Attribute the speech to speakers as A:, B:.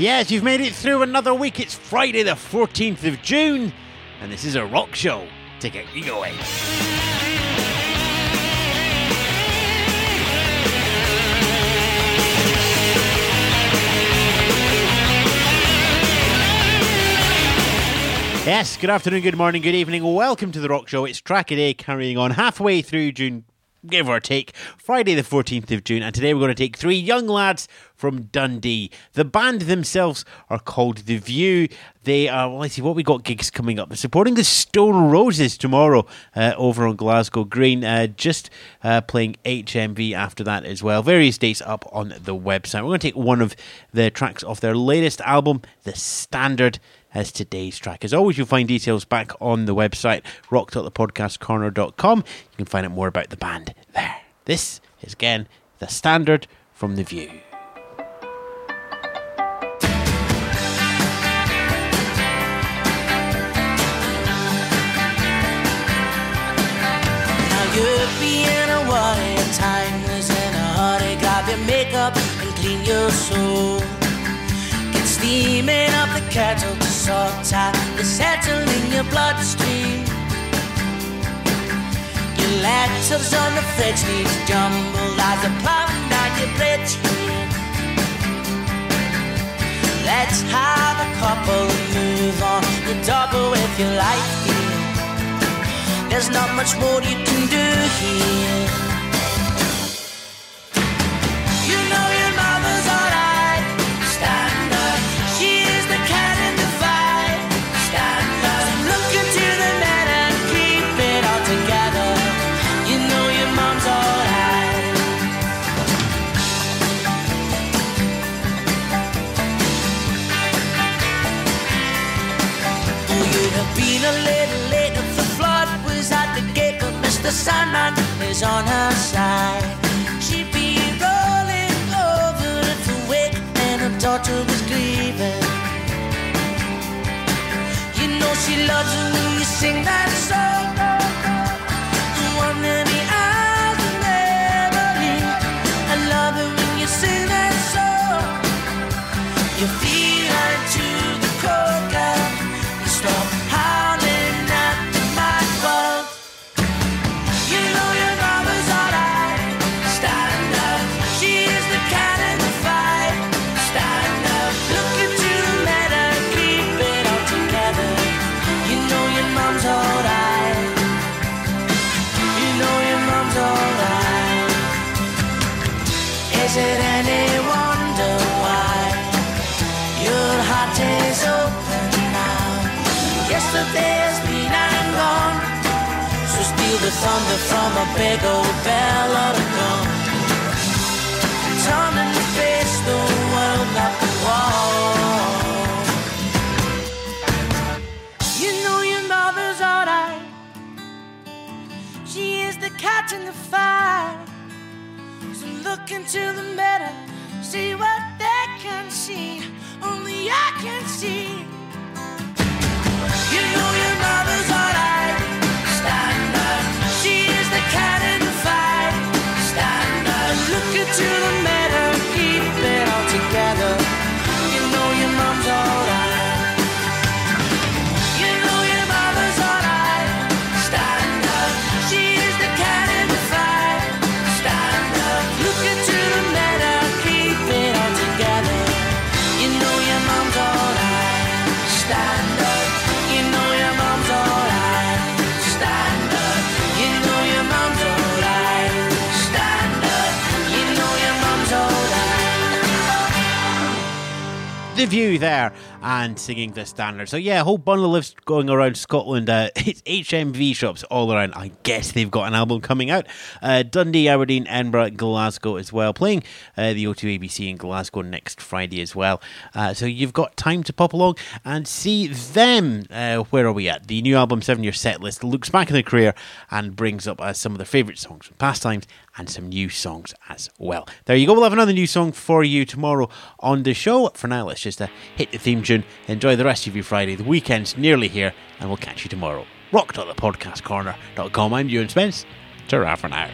A: Yes, you've made it through another week. It's Friday, the 14th of June, and this is a rock show to get you going. Yes, good afternoon, good morning, good evening. Welcome to the Rock Show. It's track a day carrying on halfway through June, give or take, Friday the 14th of June. And today we're going to take three young lads from Dundee. The band themselves are called The View. They are, well, let's see what we got gigs coming up. They're supporting the Stone Roses tomorrow uh, over on Glasgow Green. Uh, just uh, playing HMV after that as well. Various dates up on the website. We're going to take one of the tracks off their latest album, The Standard as today's track. As always, you'll find details back on the website, rock.thepodcastcorner.com. You can find out more about the band there. This is again the standard from The View.
B: Warrior, timeless in a hurry. Grab your makeup and clean your soul. Kettle to sort the settle in your bloodstream. Your letters on the fridge need jumbled as a plowing down your bridge. Let's have a couple move on. You double with your life, dear. There's not much more you can do here. On her side. She'd be rolling over if the wake and her daughter was grieving. You know she loves it when you sing that song. Is it any wonder why your heart is open now? Yesterday has been and gone. So steal the thunder from a big old bell or a gun. Turn and face the So look into the mirror, see what they can see. Only I can see. You know your mother's alright. Stand up. She is the cat in the fight. Stand up. Look into the mirror, keep it all together. You know your mom's The
A: View there and singing the standard. So yeah, a whole bundle of going around Scotland. Uh, it's HMV shops all around. I guess they've got an album coming out. Uh, Dundee, Aberdeen, Edinburgh, Glasgow as well. Playing uh, the O2 ABC in Glasgow next Friday as well. Uh, so you've got time to pop along and see them. Uh, where are we at? The new album, Seven Year Set List, looks back in their career and brings up uh, some of their favourite songs from past times and some new songs as well. There you go. We'll have another new song for you tomorrow on the show. For now, let's just uh, hit the theme tune. Enjoy the rest of your Friday. The weekend's nearly here, and we'll catch you tomorrow. Rock.thepodcastcorner.com. I'm Ewan Spence. Ta for now.